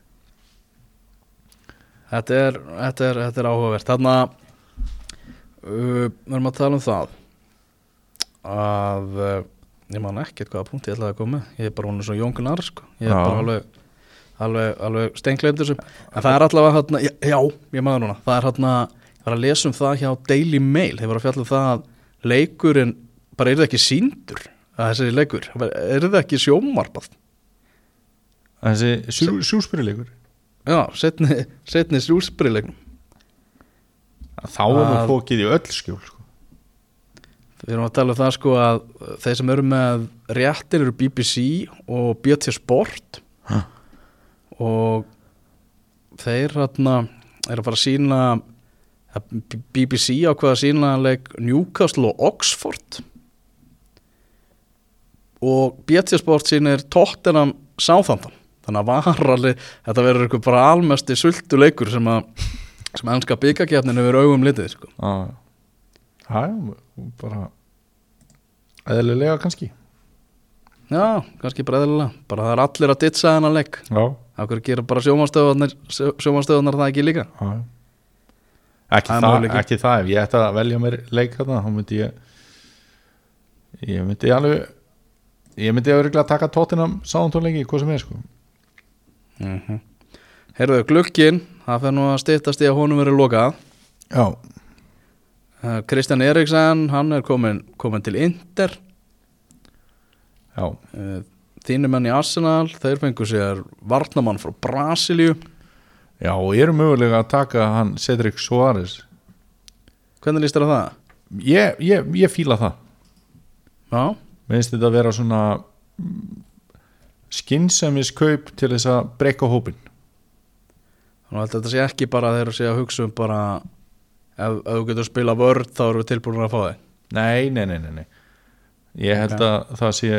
Þetta er, þetta er, þetta er áhugavert. Þarna uh, við erum að tala um það að uh, ég man ekkert hvaða punkt ég ætlaði að koma ég er bara hún svo jóngunar sko. ég er Já. bara alveg alveg, alveg steingleimt þessum en það er allavega hérna, já, já, ég maður núna. Það er hérna, ég var að lesa um það hjá Daily Mail, þeir var að fjalla um það að leikurinn, bara er það ekki síndur að þessi leikur, er það ekki sjómarpað þessi sjú, sjúspyrilegur já, setni, setni sjúsbrilegnum þá er nú Að- fókið í öll skjól sko. Við erum að tala um það sko að þeir sem eru með réttir eru BBC og BT Sport Ha. og þeir hérna eru að fara að sína BBC ákveða að sína leik Newcastle og Oxford og BT Sport sínir Tottenham Southampton þannig að var alveg, þetta verður eitthvað bara almesti sultu leikur sem að sem að ennska byggakefnin hefur augum litið sko. Já, já, bara eðlilega kannski. Já, kannski bara eðlilega. Bara það er allir að ditsa þennan leik. Já, Akkur gera bara sjómanstöðunar sjómanstöðunar það ekki líka? Já Ekki Það það, ekki það, ef ég ætti að velja mér leik þarna, þá myndi ég ég myndi alveg ég myndi að vera að taka tóttinam sáðantónleiki, hvað sem er sko mm -hmm. Herðu, glukkin það fer nú að styttast í að honum verið lokað. Já, uh, Kristján Eriksen, hann er komin, komin til Inter. Já, uh, Þínu menn í Arsenal þeir fengu sér varnamann frá Brasilíu. Já og ég er mögulega að taka hann Cedric Soares Hvernig líst þér á það? ég, ég, ég fíla það. Já, Mér finnst þetta að vera svona skinsamis kaup til þess að breyka hópin þannig að þetta sé ekki bara þeir sé að hugsa um bara ef, ef þú getur spila vörð þá erum við tilbúin að fá þig Nei, nei, nei, nei, nei. Ég held Ok. að það sé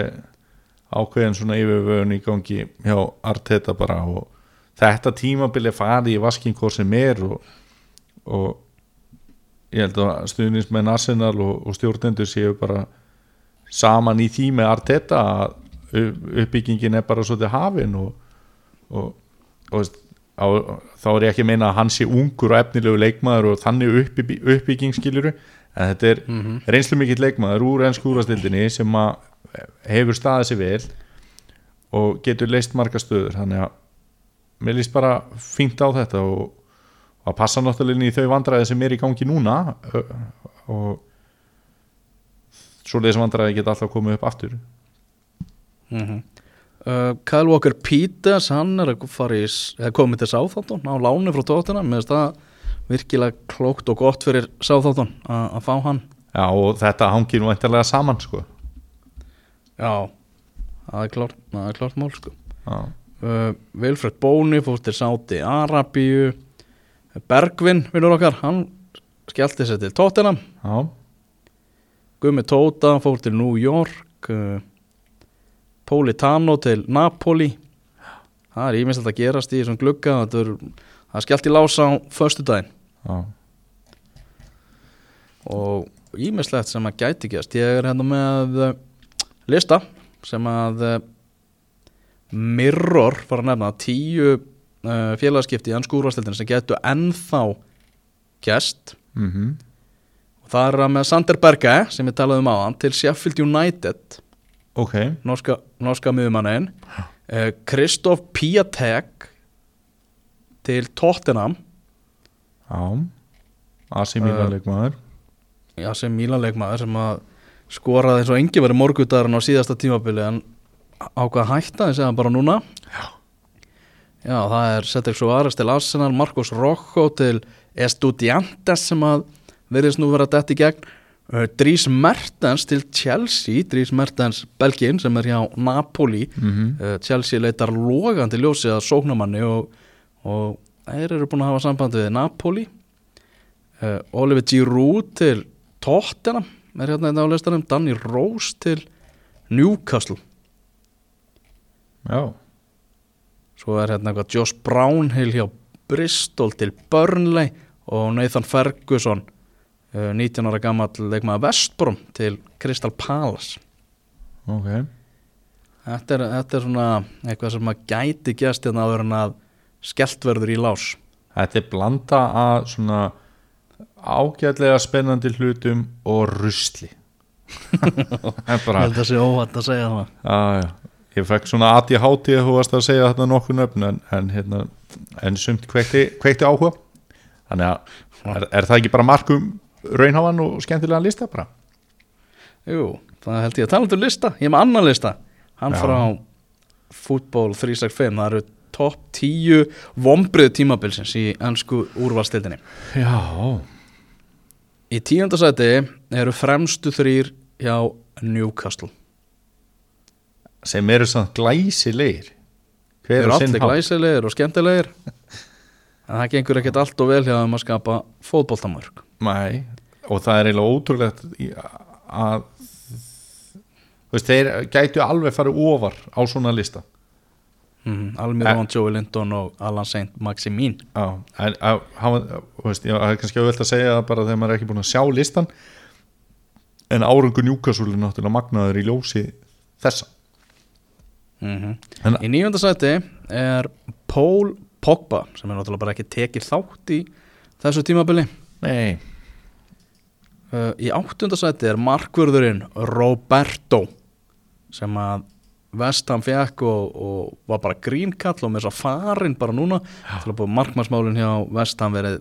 ákveðin svona yfirvöðun í gangi hjá Arteta bara og þetta tímabili fari í vaskin hvort sem er og, og ég held að stuðnismenn Arsenal og, og stjórnendur séu bara saman í því með Arteta að uppbyggingin er bara svolítið hafin og, og, og á, þá er ég ekki að meina að hann sé ungur og efnilegu leikmaður og þannig uppbygg, uppbygging skiluru en þetta er mm -hmm. reynslu mikill leikmaður úr ennsku úrastildinni sem að hefur staðið sér vel og getur leist marga stöður. Þannig að mér líst bara fínt á þetta og að passa náttúrulega inn í þau vandræði sem er í gangi núna og svo þess vandræði geta alltaf komið upp aftur Mm uh, Kyle Walker Peters hann er komið til Sáþáttun á láni frá tóttina með þess að virkilega klókt og gott fyrir Sáþáttun að fá hann. Já og þetta hangir nú eintalega saman sko. Já, það er klart, það er klart mál sko. Uh, Vilfred Bóni fór til Sáti Arabíu. Bergvin, vinnur okkar, hann skellti sér til tóttina já, Gummi Tóta fór til New York uh, Politano til Napoli. Það er íminnst að gerast í þessum glugga. Það er, er skellt í lása á föstudaginn. Já, og íminnslegt sem að gæti gerst. Ég er hérna með uh, lista sem að uh, Mirror var að nefna tíu uh, félagskipti í anskúrvastildin sem getur ennþá gerst. Mhm. Og það er að með Sander Berge sem ég talaði um áðan til Sheffield United ok, norska, norska miðumannin uh, Kristoff Piatek til Tottenham. Já. AC Milan Uh, leikmaður. Já, sem Mílanleikmaður sem að skoraði eins og engi verið morgudarinn á síðasta tímabili en ákvað að hætta þess að bara núna. Já. já, það er Cedric Suárez til Arsenal Marcos Rojo til Estudiantes sem að verðist nú vera dætt í gegn. uh, Dries Mertens til Chelsea Dries Mertens Belgin sem er hjá Napoli. Mhm. Uh, Chelsea leitar logandi ljósi að sóknamanni og, og þeir eru búin að hafa samband við Napoli. Uh, Oliver Giroud til Tottenham er hérna þetta á listanum. Danny Rose til Newcastle. Já, svo er hérna eitthvað Josh Brownhill hjá Bristol til Burnley og Nathan Ferguson 19 ára gammal leikmaður Vestbrom til Crystal Palace. Ok. Þetta er, þetta er svona eitthvað sem að gæti gæst hérna áður en að skellt verður í lás. Þetta er blanda að svona ágætlega spennandi hlutum og rusli. Bara, að sé óvænt að segja það. Já, ég fekk svona aðið hátíð þú varst að segja þetta nokkuð nöfn en, en, hérna, en sumt kveikti, kveikti áhuga. Þannig að er, er það ekki bara markum raunhávan og skemmtilega lista bara. Jú, það held ég. Að tala um lista Ég er með annan lista. Hann Já. frá fútból 365 Það eru topp 10 vombrið tímabilsins í ennsku úrvalstildinni já, Í tíundasæti eru fremstu þrýr hjá Newcastle. Sem eru samt glæsilegir. Hver eru allir glæsilegir og skemmtilegir En það gengur ekkert allt og vel hjá þeim að skapa fótboltamörk. Nei, og það er eiginlega ótrúlegt að þú veist, þeir gætu alveg farið ofar á svona lista. Mm, Almirón, Joey Linton og Alan Saint Maximin. Já, en það er kannski auðvelt að segja bara þegar maður er ekki búin að sjá listan en árangur njúkasúli náttúrulega magnaður í ljósi þessa. Mm En- Í níundasæti er Paul Pogba sem er náttúrulega bara ekki tekið þátt í þessu tímabili. Nei, uh, Í áttundasæti er markvörðurinn Roberto sem að Vestham fekk og, og var bara grínkall og með þess að farin bara núna til að búið markmannsmálin hjá Vestham verið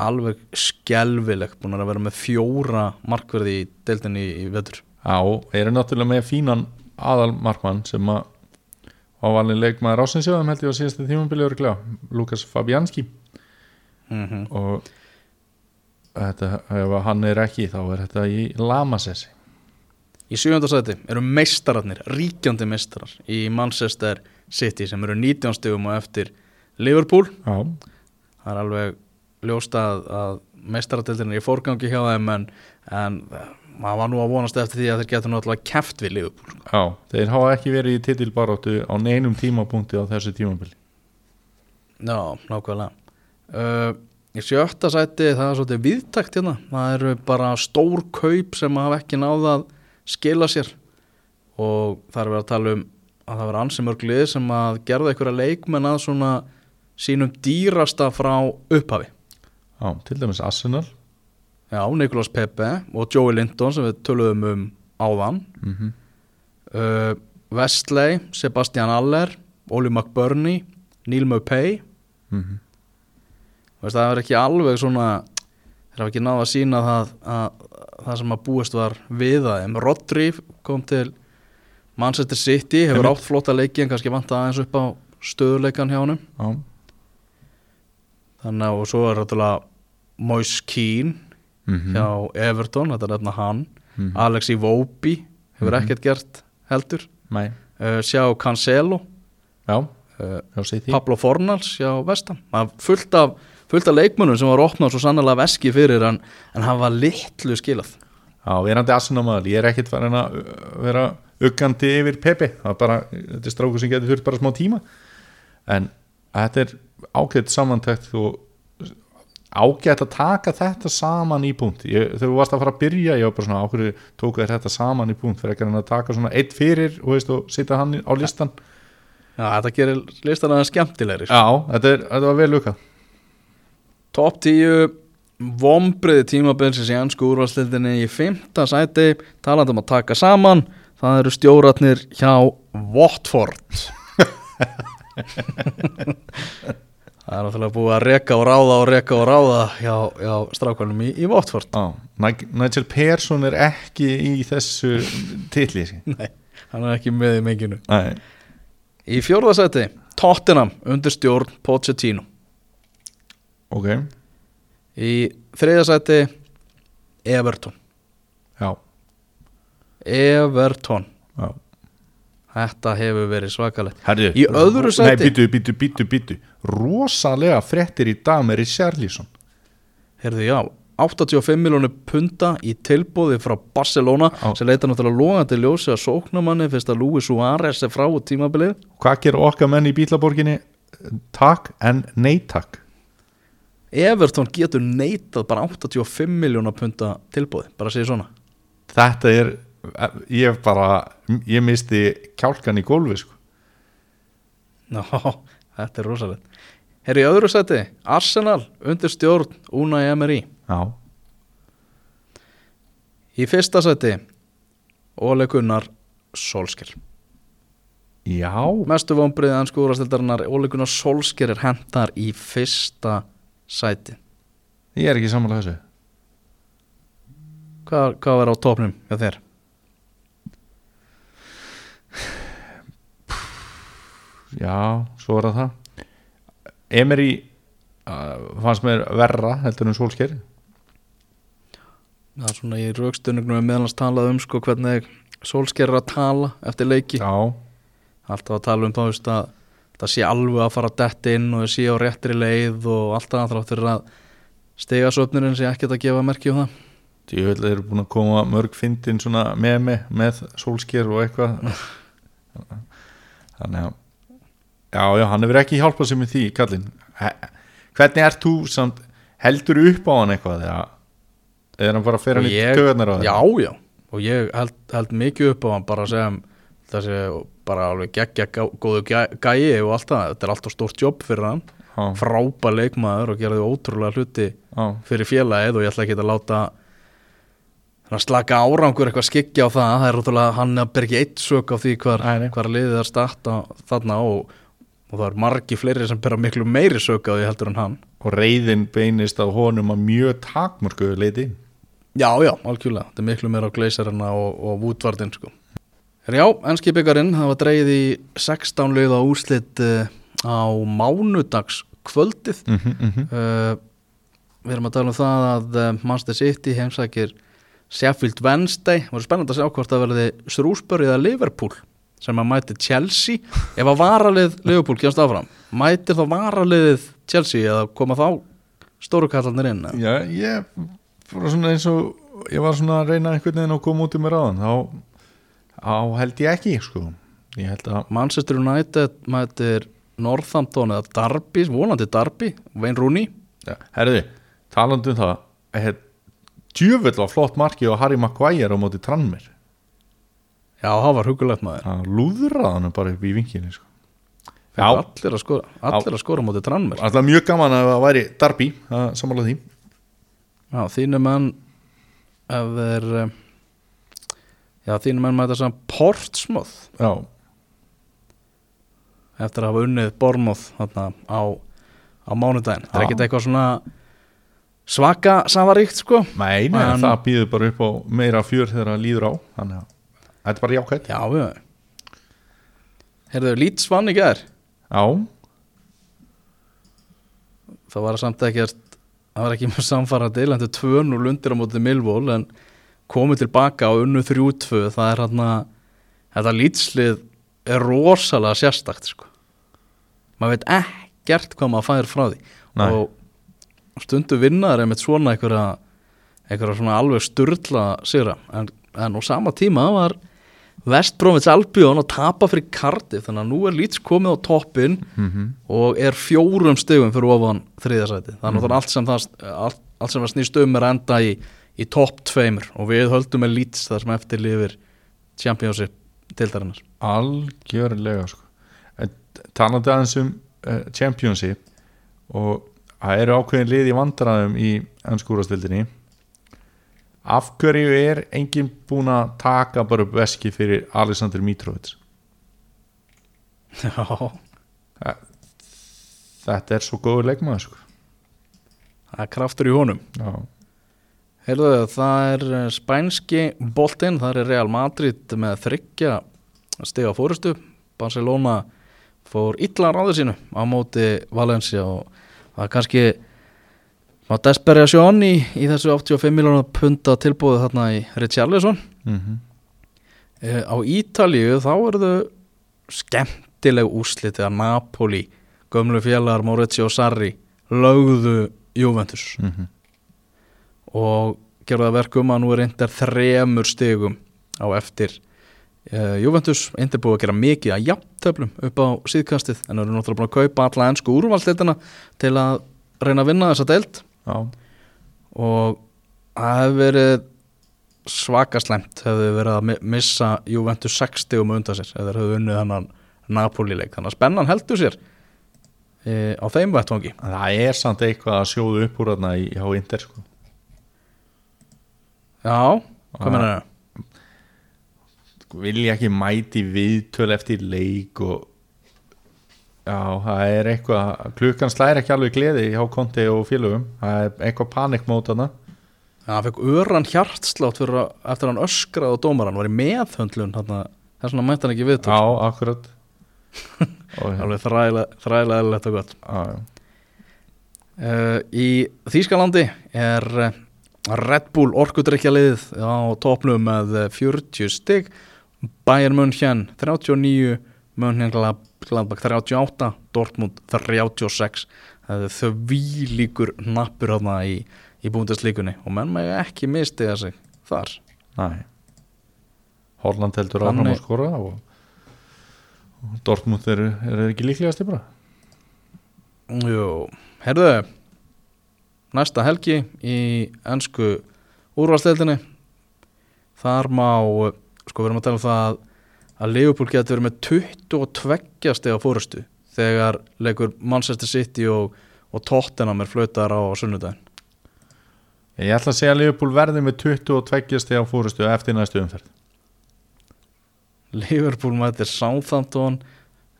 alveg skelvileg búin að vera með fjóra markverði í deildinni í, í vetur á, eru náttúrulega með fínan aðal markmann sem að var valin leikmaður ásinsjóðum held ég á síðasta tímabili örglega, Lukas Fabianski mm -hmm. og þetta, ef hann er ekki þá er þetta í lamasessi Í sjöfundasæti eru meistararnir, ríkjandi meistarar í Manchester City sem eru 19 stegum og eftir Liverpool. Já, Það er alveg ljóst að, meistaradildin er í forgangi hjá þeim en, en maður var nú að vonast eftir því að þeir getur náttúrulega keft við Liverpool. já, þeir hafa ekki verið í titilbaróttu á neinum tímapunkti á þessu tímabili Já, nákvæmlega. Uh, í sjötta sæti það er svolítið viðtakt hérna. Það eru bara stór kaup sem hafa ekki náða að skila sér og það er verið að tala um að það verið ansi mörg lið sem að gerða einhverja leikmenn að svona sínum dýrasta frá upphafi. Já, til dæmis Arsenal Já, Nicolas Pepe og Joey Linton sem við töluðum um áðan. Mm -hmm. uh, Vestley, Sebastian Aller Oli McBurney, Neil Mupay Mm Veist, það er ekki alveg svona þeir hafa ekki náða að sína það að, það sem að búist var við það en Rodri kom til Manchester City, hefur átt flóta leiki en kannski vant aðeins upp á stöðuleikan hjá honum. Já, þannig að og svo er náttúrulega Moise Keane mm hjá Everton, þetta er nefna hann. Mhm. Alexi Vóbi hefur Mhm. ekkert gert heldur. Uh, sjá Cancelo. Já, uh, Pablo Fornals hjá Vestam það fullt af, fullt af leikmönnum sem var opnað svo sannlega veski fyrir en, en hann var litlu skilað. Já, verandi Arsenal maður, ég er ekkit farin að uh, vera uggandi yfir Pepe. Það er bara, þetta er strákur sem getur þurft bara smá tíma. En þetta er ágætt samantækt og ágætt að taka þetta saman í punkt. Ég, þegar þú varst að fara að byrja, ég var bara svona ákveður tóku þér þetta saman í punkt? Fyrir ekki að taka svona eitt fyrir og, veist, og sita hann á listan Já, þetta gerir listan aðeins skemmtilegri sko. Já, þetta, er, þetta var vel lukað Top 10 vombriði tímabilsins í ennsku úrvalstildinni í fymta sæti talandi um að taka saman það eru stjóratnir hjá Watford Það er náttúrulega búið að reka og ráða og reka og ráða hjá, hjá strákvæmum í, í Watford Já, Nigel Persson er ekki í þessu titli Nei, hann er ekki með í menginu Nei, Í fjórða sæti, Tottenham undir stjórn Pochettino. Ok. Í þriðja sæti, Everton. Já, Everton. Já. Þetta hefur verið svakalegt. Herðu, Í öðru sæti- Nei, býtu, býtu, býtu, býtu Rosalega fréttir í dag með Richarlison Herðu, já, 85 miljónu punta í tilbúði frá Barcelona Já. sem leita náttúrulega logandi ljósi að sóknamanni fyrst að Luis Suárez er frá tímabilið Hvað gerir okkar menn í bílaborginni? Takk en nei takk Everton getur neitað bara 85 miljónu punta tilbúði, bara segja svona Þetta er Ég bara, ég misti kjálkan í gólfi sko. Ná, þetta er rosalegt. Herðu, í öðru sæti, Arsenal undir stjórn Unai Emery. Já, Í fyrsta sæti, Ole Gunnar Solskjær Já, Mestu vonbriðið ansku úrastildarinnar Ole Gunnar Solskjær er hendar í fyrsta sæti. Ég er ekki samanlega þessu. Hvað, hvað var á topnum hjá þér? Já, svo er það það. Emery uh, fannst mér verra heldur en Solskjær Það er svona í raukstunningnum meðalans talað um sko hvernig Solskjær er að tala eftir leiki. Já, alltaf að tala um þá veist að það sé alveg að fara dett inn og sé á réttri leið og allt það þrátt fyrir að stiga söfnurinn sé ekkert að gefa merki um það. Ég vil þeir eru búin að koma mörg fyndin með mig, með sólsker og eitthvað. Þannig að Já, já, hann hefur ekki hjálpað sér með því, kallinn. He- Hvernig ert þú samt, heldur upp á hann eitthvað eða er hann bara að Og hann í tögarnar á þér? Já, já, og ég held, held mikið upp á hann bara sem þessi bara alveg geggja góðu gæ- gæi og allt það, þetta er alltaf stórt jobb fyrir hann. Já, frábær leikmaður og gerði ótrúlega hluti já, fyrir félagið og ég ætla ekki að láta að slaka árangur eitthvað skikja á það, það er ótrúlega hann að bergi eitt sök á því hvar, hvar liðið er starta þarna og, og það er margi fleiri sem bera miklu meiri sök á því heldur en hann. Og reyðin beinist á honum að mjög takmörku leiti Já, já, algjörlega, þetta er miklu meira á gleisarina og, og vútvardin sko. Já, ennski byggarinn, það var dreigið í 16 liða úrslit uh, á mánudags kvöldið mm -hmm, mm -hmm. uh, Við erum að tala um það að uh, Manchester City heimsækir Sheffield Wednesday, það voru spennandi að sjá hvort það verði Shrewsbury eða Liverpool sem að mæti Chelsea ef að varalið Liverpool kemst áfram mætir þá varaliðið Chelsea eða koma þá stóru kallarnir inn? Já, ég var svona eins og ég var svona að reyna einhvern veginn að koma út um mér áðan þá, þá held ég ekki sko. ég held að Manchester United mætir Northampton eða Derby, vonandi Derby Wayne Rooney ja, herriði, talandi um það eh, djöfull var flott marki og Harry Maguire á móti Tranmir Já, það var hugulegt maður. Hann lúðraði hann bara upp í vinkinni sko. Allir að skora, allir að skora móti Tranmere. Alltaf mjög gaman að það væri Darby að samanlega því. Já, þínu menn ef þeir eh, Já, þínu menn mæta saman Portsmouth. Já, eftir að hafa unnið Bournemouth þarna á, á mánudaginn. Það er ekkert eitthvað svona svaka savaríkt sko. Nei, nei, En- það býður bara upp á meira fjör þegar það líður á þannig að þetta er bara jákvæmt Já, já. Herðu, Leeds vann í gær? Já, það var samt ekkert það var ekki með samfarrandi lendur 2-0 undir á móti Millwall en komið tilbaka og unnu 3-2 það er hann að þetta lýtslið er rosalega sérstakt sko. maður veit ekkert hvað maður fær frá því. Nei. og stundu vinnaður er með svona einhverja, einhverja svona alveg sturla sigra. En, en á sama tíma var Vestbrómits Albion að tapa fyrir Cardiff þannig að nú er Leeds komið á toppin mm og er fjórum stegum fyrir ofan þriðasæti þannig að Mhm. allt sem allt, allt sem það snýst um er enda í, í topp tveimur og við höldum með Leeds þar sem eftir lifir Championship tildarinnar algjörlega sko. Talandi aðeins um uh, Championship og það eru ákveðin lið í vandræðum í ennskúrastildinni af hverju er enginn búin að taka bara upp veski fyrir Alexander Mitrovic? Já, þetta er svo góður leikmaður sko. það er kraftur í honum. Já, Heyrðu, það er eh, spænski boltinn, það er Real Madrid með þryggja stiga fórustu Barcelona fór illa ráðu sínu á móti Valencia og það er kannski má desperation í, í þessu 85 miljónar punta tilbúið þarna í Richarlison. Mm e, á Ítalíu þá eru þau skemmtileg úslit þegar Napoli, gömlu félagar Maurizio Sarri lögðu Juventus. -hmm. og gerðu það verkum að nú er Inter þremur stigum á eftir. Uh, Juventus, Inter búið að gera mikið að jafntöflum upp á síðkastið en eru náttúrulega búin að kaupa alla ennsku úrvalstildina til að reyna að vinna þessa deild já, og það hefur verið svaka slemt hefur verið að mi- missa Juventus 6 stigum undan sér eða hefur unnið hennan Napoli-leik þannig að spennan heldur sér e, á þeim vettvangi það er samt eitthvað að sjóðu upp úr þarna í hjá Inter sko. Já, hvað meina það? sko, vilja ekki mæti viðtöl eftir leik og já, það er eitthvað klukkan slæri ekki alveg gleði hjá konti og félögum, það er eitthvað panikmót þarna. Hann fekk öran hjartslátt fyrir að, eftir að hann öskraði á dómaran var í meðhöndlun þarna, þess vegna mætti hann ekki viðtöl Já, akkurat. Og, alveg þræðilega eðlilegt og gott. Já, já. uh, í Þýskalandi er uh, Red Bull orkudrykjaliðið á topnum með eh, 40 stygg Bayern München 39 München Gladbach 38 Dortmund 36 það er þau líkur nappur hana í, í búndeslíkunni og menn með ekki mistiða sig þar. Næ Holland heldur áfram að skora og, og Dortmund eru, eru ekki líklegasti bara? Jú, herðu næsta helgi í ennsku úrvarsleildinni þar má sko við erum að tala um það að, Liverpool getur verið með 22 steg á fórustu þegar leikur Manchester City og, og Tottenham er flautar á sunnudaginn? Ég ætla að segja að Liverpool verði með 22 steg á fórustu eftir næstu umferð. Liverpool mætir Southampton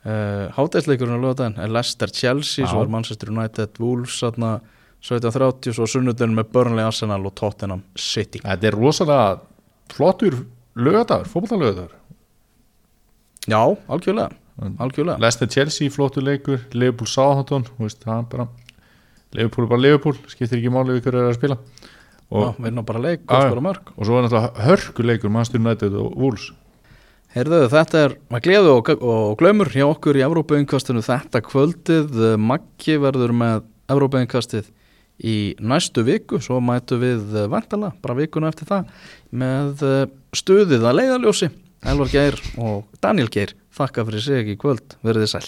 uh, hátæðsleikurinn á lögadaginn er Leicester Chelsea, Já. svo er Manchester United Wolves þarna 17.30 svo sunnudaginn með Burnley Arsenal og Tottenham City. Þetta er rosalega flottur lögadagur, fótbollalögadagur Já, algjörlega, algjörlega. Leicester Chelsea flottur leikur Liverpool Southampton það er Liverpool er bara Liverpool, skiptir ekki máli við hverju er að spila. Og og, vinna bara leik Já, og já. skora mörg og svo er náttúrulega hörkuleikur Manchester United og Wolves. Heyrðu, þetta er maður gleðu og, og glaumur hjá okkur í Evrópauinkastinu þetta kvöldið. Maggi verður með Evrópauinkastið í næstu viku svo mætu við vantala, bara vikuna eftir það með eh, stuðið að leiðaljósi Elvar Geir og Daniel Geir þakka fyrir sig í kvöld, verðið sæl